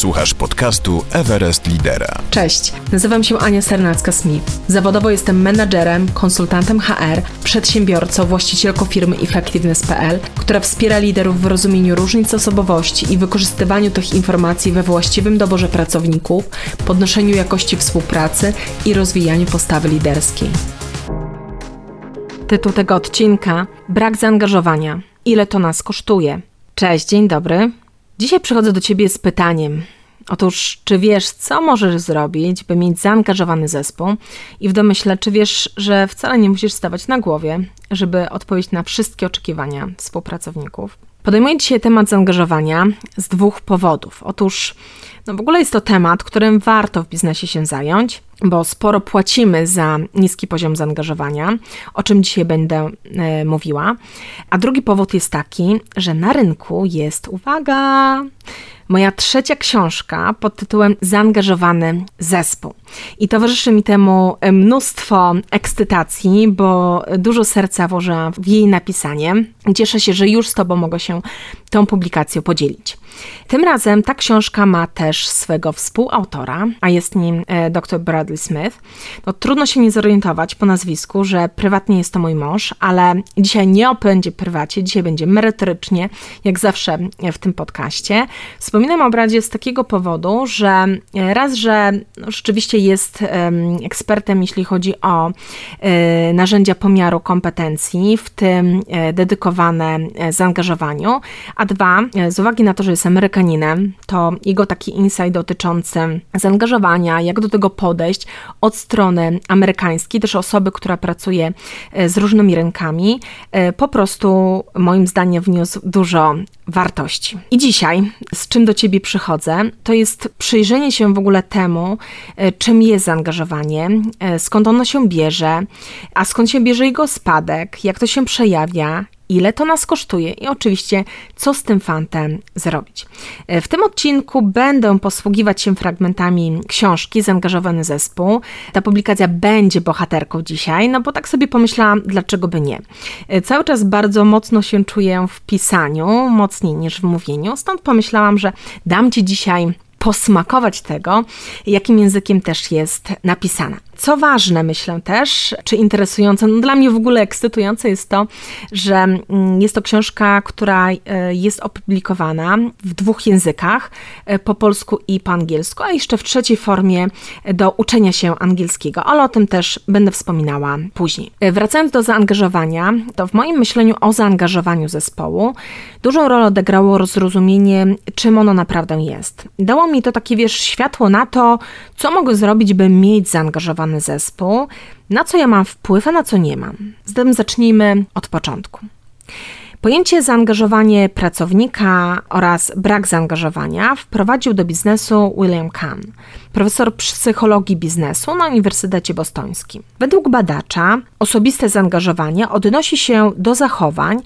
Słuchasz podcastu Everest Lidera. Cześć, nazywam się Ania Sernacka-Smith. Zawodowo jestem menadżerem, konsultantem HR, przedsiębiorcą, właścicielką firmy Effectiveness.pl, która wspiera liderów w rozumieniu różnic osobowości i wykorzystywaniu tych informacji we właściwym doborze pracowników, podnoszeniu jakości współpracy i rozwijaniu postawy liderskiej. Tytuł tego odcinka: Brak zaangażowania. Ile to nas kosztuje? Cześć, dzień dobry. Dzisiaj przychodzę do Ciebie z pytaniem. Otóż, czy wiesz, co możesz zrobić, by mieć zaangażowany zespół? I w domyśle, czy wiesz, że wcale nie musisz stawać na głowie, żeby odpowiedzieć na wszystkie oczekiwania współpracowników? Podejmuję dzisiaj temat zaangażowania z dwóch powodów. Otóż, no w ogóle jest to temat, którym warto w biznesie się zająć, bo sporo płacimy za niski poziom zaangażowania, o czym dzisiaj będę e, mówiła. A drugi powód jest taki, że na rynku jest, uwaga, moja trzecia książka pod tytułem Zaangażowany zespół. I towarzyszy mi temu mnóstwo ekscytacji, bo dużo serca włożyłam w jej napisanie. Cieszę się, że już z Tobą mogę się tą publikacją podzielić. Tym razem ta książka ma też swego współautora, a jest nim e, dr Bradley Smith. No, trudno się nie zorientować po nazwisku, że prywatnie jest to mój mąż, ale dzisiaj nie opędzie prywacie, dzisiaj będzie merytorycznie, jak zawsze w tym podcaście. Wspominam o Bradzie z takiego powodu, że e, raz, że no, rzeczywiście jest ekspertem, jeśli chodzi o e, narzędzia pomiaru kompetencji, w tym dedykowane zaangażowaniu, a dwa, z uwagi na to, że jest Amerykaninem, to jego taki insight dotyczący zaangażowania, jak do tego podejść od strony amerykańskiej, też osoby, która pracuje e, z różnymi rynkami, e, po prostu moim zdaniem wniósł dużo wartości. I dzisiaj, z czym do Ciebie przychodzę, to jest przyjrzenie się w ogóle temu, e, czym jest zaangażowanie, skąd ono się bierze, a skąd się bierze jego spadek, jak to się przejawia, ile to nas kosztuje i oczywiście, co z tym fantem zrobić. E, w tym odcinku będę posługiwać się fragmentami książki Zaangażowany zespół. Ta publikacja będzie bohaterką dzisiaj, no bo tak sobie pomyślałam, dlaczego by nie. E, cały czas bardzo mocno się czuję w pisaniu, mocniej niż w mówieniu, stąd pomyślałam, że dam Ci dzisiaj posmakować tego, jakim językiem też jest napisana. Co ważne, myślę też, czy interesujące, no dla mnie w ogóle ekscytujące jest to, że mm, jest to książka, która e, jest opublikowana w dwóch językach, e, po polsku i po angielsku, a jeszcze w trzeciej formie do uczenia się angielskiego, ale o tym też będę wspominała później. E, wracając do zaangażowania, to w moim myśleniu o zaangażowaniu zespołu dużą rolę odegrało zrozumienie, czym ono naprawdę jest. Dało mi to takie, wiesz, światło na to, co mogę zrobić, by mieć zespół, na co ja mam wpływ, a na co nie mam. Zatem zacznijmy od początku. Pojęcie zaangażowanie pracownika oraz brak zaangażowania wprowadził do biznesu William Kahn, profesor psychologii biznesu na Uniwersytecie Bostońskim. Według badacza osobiste zaangażowanie odnosi się do zachowań,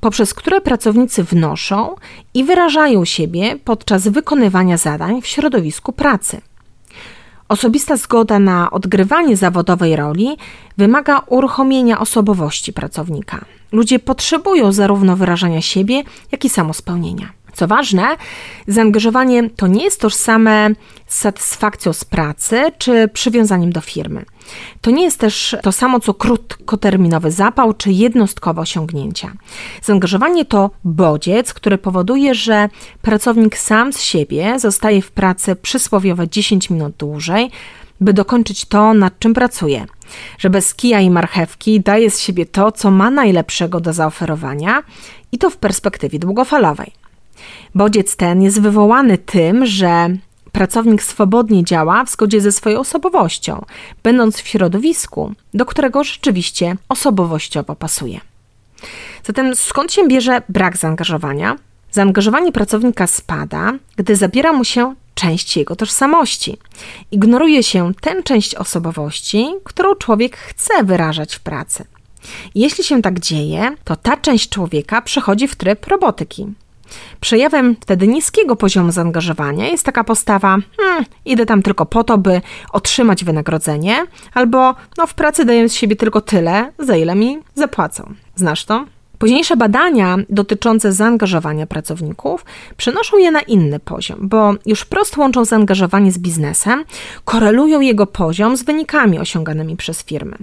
poprzez które pracownicy wnoszą i wyrażają siebie podczas wykonywania zadań w środowisku pracy. Osobista zgoda na odgrywanie zawodowej roli wymaga uruchomienia osobowości pracownika. Ludzie potrzebują zarówno wyrażania siebie, jak i samospełnienia. Co ważne, zaangażowanie to nie jest tożsame z satysfakcją z pracy czy przywiązaniem do firmy. To nie jest też to samo co krótkoterminowy zapał czy jednostkowe osiągnięcia. Zaangażowanie to bodziec, który powoduje, że pracownik sam z siebie zostaje w pracy przysłowiowe 10 minut dłużej, by dokończyć to, nad czym pracuje. Że bez kija i marchewki daje z siebie to, co ma najlepszego do zaoferowania i to w perspektywie długofalowej. Bodziec ten jest wywołany tym, że pracownik swobodnie działa w zgodzie ze swoją osobowością, będąc w środowisku, do którego rzeczywiście osobowościowo pasuje. Zatem skąd się bierze brak zaangażowania? Zaangażowanie pracownika spada, gdy zabiera mu się część jego tożsamości. Ignoruje się tę część osobowości, którą człowiek chce wyrażać w pracy. Jeśli się tak dzieje, to ta część człowieka przechodzi w tryb robotyki. Przejawem wtedy niskiego poziomu zaangażowania jest taka postawa: hmm, idę tam tylko po to, by otrzymać wynagrodzenie, albo no, w pracy daję z siebie tylko tyle, za ile mi zapłacą. Znasz to? Późniejsze badania dotyczące zaangażowania pracowników przenoszą je na inny poziom, bo już wprost łączą zaangażowanie z biznesem, korelują jego poziom z wynikami osiąganymi przez firmy.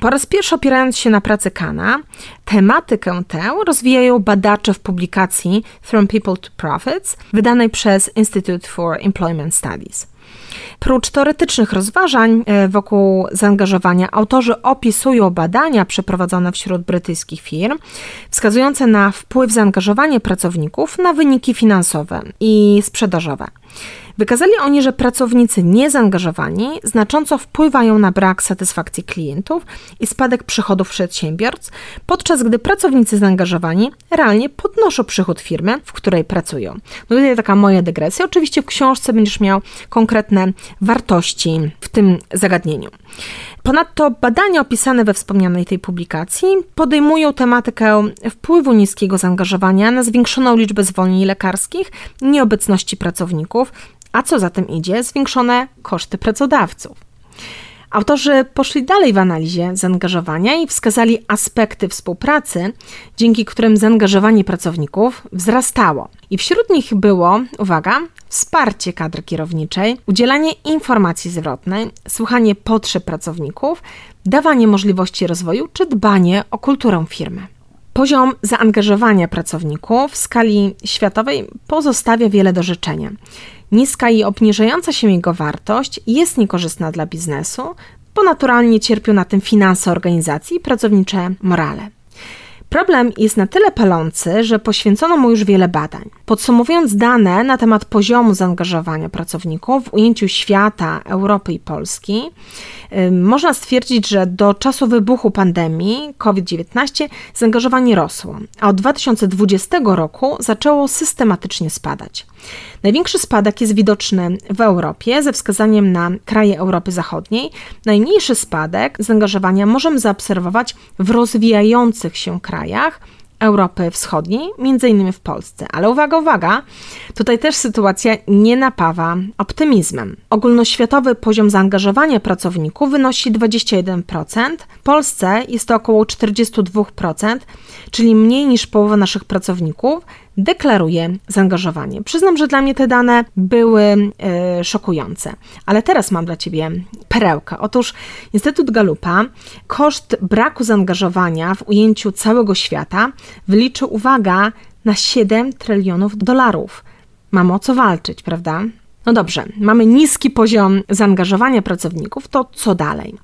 Po raz pierwszy opierając się na pracy Kana, tematykę tę rozwijają badacze w publikacji From People to Profits, wydanej przez Institute for Employment Studies. Prócz teoretycznych rozważań e, wokół zaangażowania, autorzy opisują badania przeprowadzone wśród brytyjskich firm, wskazujące na wpływ zaangażowania pracowników na wyniki finansowe i sprzedażowe. Wykazali oni, że pracownicy niezaangażowani znacząco wpływają na brak satysfakcji klientów i spadek przychodów przedsiębiorstw, podczas gdy pracownicy zaangażowani realnie podnoszą przychód firmy, w której pracują. No tutaj taka moja dygresja. Oczywiście w książce będziesz miał konkretne wartości w tym zagadnieniu. Ponadto badania opisane we wspomnianej tej publikacji podejmują tematykę wpływu niskiego zaangażowania na zwiększoną liczbę zwolnień lekarskich, nieobecności pracowników, a co za tym idzie, zwiększone koszty pracodawców. Autorzy poszli dalej w analizie zaangażowania i wskazali aspekty współpracy, dzięki którym zaangażowanie pracowników wzrastało. I wśród nich było, uwaga, wsparcie kadry kierowniczej, udzielanie informacji zwrotnej, słuchanie potrzeb pracowników, dawanie możliwości rozwoju czy dbanie o kulturę firmy. Poziom zaangażowania pracowników w skali światowej pozostawia wiele do życzenia. Niska i obniżająca się jego wartość jest niekorzystna dla biznesu, bo naturalnie cierpią na tym finanse organizacji i pracownicze morale. Problem jest na tyle palący, że poświęcono mu już wiele badań. Podsumowując dane na temat poziomu zaangażowania pracowników w ujęciu świata, Europy i Polski, można stwierdzić, że do czasu wybuchu pandemii COVID-19 zaangażowanie rosło, a od 2020 roku zaczęło systematycznie spadać. Największy spadek jest widoczny w Europie ze wskazaniem na kraje Europy Zachodniej. Najmniejszy spadek zaangażowania możemy zaobserwować w rozwijających się krajach, Europy Wschodniej, między innymi w Polsce. Ale uwaga, uwaga, tutaj też sytuacja nie napawa optymizmem. Ogólnoświatowy poziom zaangażowania pracowników wynosi 21%, w Polsce jest to około 42%, czyli mniej niż połowa naszych pracowników deklaruje zaangażowanie. Przyznam, że dla mnie te dane były e, szokujące, ale teraz mam dla Ciebie perełkę. Otóż Instytut Galupa koszt braku zaangażowania w ujęciu całego świata wyliczył, uwaga, na 7 trylionów dolarów. Mamy o co walczyć, prawda? No dobrze, mamy niski poziom zaangażowania pracowników, to co dalej?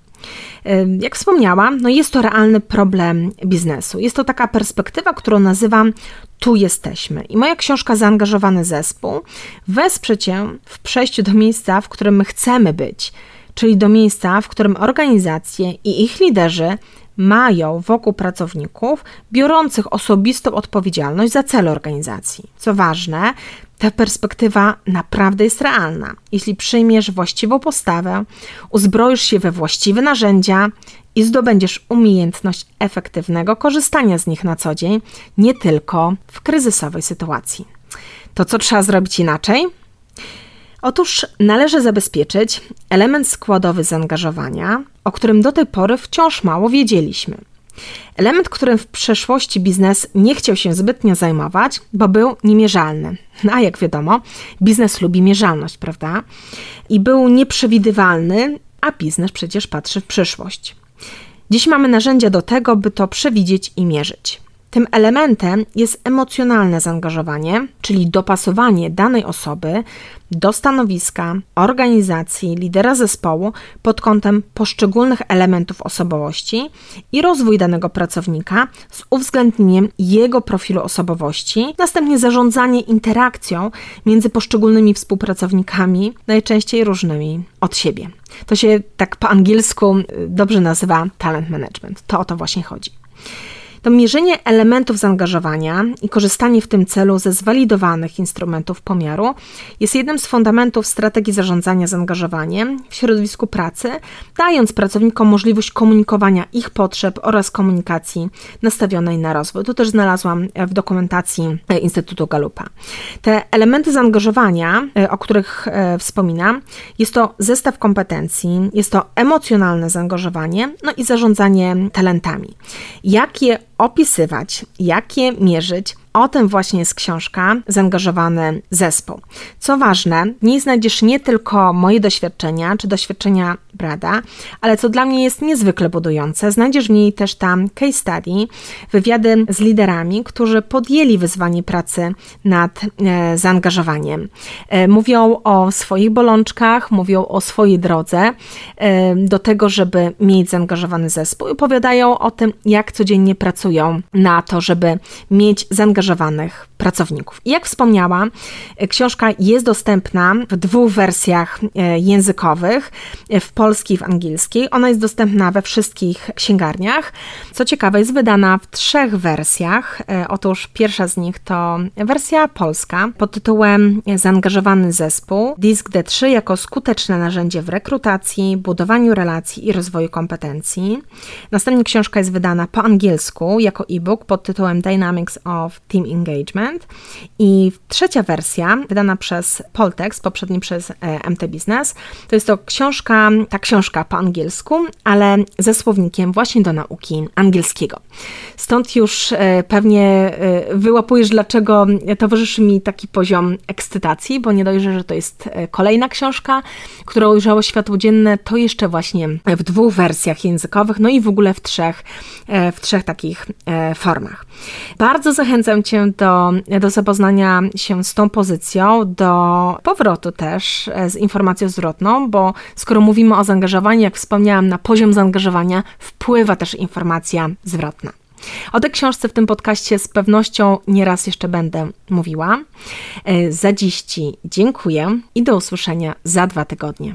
Jak wspomniałam, no jest to realny problem biznesu. Jest to taka perspektywa, którą nazywam tu jesteśmy. I moja książka Zaangażowany zespół wesprze Cię w przejściu do miejsca, w którym my chcemy być, czyli do miejsca, w którym organizacje i ich liderzy mają wokół pracowników biorących osobistą odpowiedzialność za cel organizacji. Co ważne, ta perspektywa naprawdę jest realna. Jeśli przyjmiesz właściwą postawę, uzbroisz się we właściwe narzędzia i zdobędziesz umiejętność efektywnego korzystania z nich na co dzień, nie tylko w kryzysowej sytuacji. To co trzeba zrobić inaczej? Otóż należy zabezpieczyć element składowy zaangażowania, o którym do tej pory wciąż mało wiedzieliśmy. Element, którym w przeszłości biznes nie chciał się zbytnio zajmować, bo był niemierzalny. No, a jak wiadomo, biznes lubi mierzalność, prawda? I był nieprzewidywalny, a biznes przecież patrzy w przyszłość. Dziś mamy narzędzia do tego, by to przewidzieć i mierzyć. Tym elementem jest emocjonalne zaangażowanie, czyli dopasowanie danej osoby do stanowiska, organizacji, lidera zespołu pod kątem poszczególnych elementów osobowości i rozwój danego pracownika z uwzględnieniem jego profilu osobowości, następnie zarządzanie interakcją między poszczególnymi współpracownikami, najczęściej różnymi od siebie. To się tak po angielsku dobrze nazywa talent management. To o to właśnie chodzi. To mierzenie elementów zaangażowania i korzystanie w tym celu ze zwalidowanych instrumentów pomiaru jest jednym z fundamentów strategii zarządzania zaangażowaniem w środowisku pracy, dając pracownikom możliwość komunikowania ich potrzeb oraz komunikacji nastawionej na rozwój. To też znalazłam w dokumentacji Instytutu Galupa. Te elementy zaangażowania, e, o których e, wspominam, jest to zestaw kompetencji, jest to emocjonalne zaangażowanie, no i zarządzanie talentami. Jak je opisywać, jak je mierzyć, o tym właśnie jest książka Zaangażowany zespół. Co ważne, w niej znajdziesz nie tylko moje doświadczenia czy doświadczenia Brada, ale co dla mnie jest niezwykle budujące, znajdziesz w niej też tam case study, wywiady z liderami, którzy podjęli wyzwanie pracy nad e, zaangażowaniem. E, mówią o swoich bolączkach, mówią o swojej drodze e, do tego, żeby mieć zaangażowany zespół i opowiadają o tym, jak codziennie pracują na to, żeby mieć zaangażowany zaangażowanych pracowników. I jak wspomniałam, książka jest dostępna w dwóch wersjach e, językowych, e, w polskiej i w angielskiej. Ona jest dostępna we wszystkich księgarniach. Co ciekawe, jest wydana w trzech wersjach. E, otóż pierwsza z nich to wersja polska pod tytułem Zaangażowany zespół, Disk D3 jako skuteczne narzędzie w rekrutacji, budowaniu relacji i rozwoju kompetencji. Następnie książka jest wydana po angielsku jako e-book pod tytułem Dynamics of Team Engagement. I trzecia wersja, wydana przez Poltex, poprzedni przez e, MT Business, to jest to książka, ta książka po angielsku, ale ze słownikiem właśnie do nauki angielskiego. Stąd już e, pewnie e, wyłapujesz, dlaczego towarzyszy mi taki poziom ekscytacji, bo nie dojrzę, że to jest kolejna książka, która ujrzała światło dzienne, to jeszcze właśnie w dwóch wersjach językowych, no i w ogóle w trzech, w trzech takich formach. Bardzo zachęcam Cię do, do zapoznania się z tą pozycją, do powrotu też e, z informacją zwrotną, bo skoro mówimy o zaangażowaniu, jak wspomniałam, na poziom zaangażowania wpływa też informacja zwrotna. O tej książce w tym podcaście z pewnością nieraz jeszcze będę mówiła. E, za dziś Ci dziękuję i do usłyszenia za dwa tygodnie.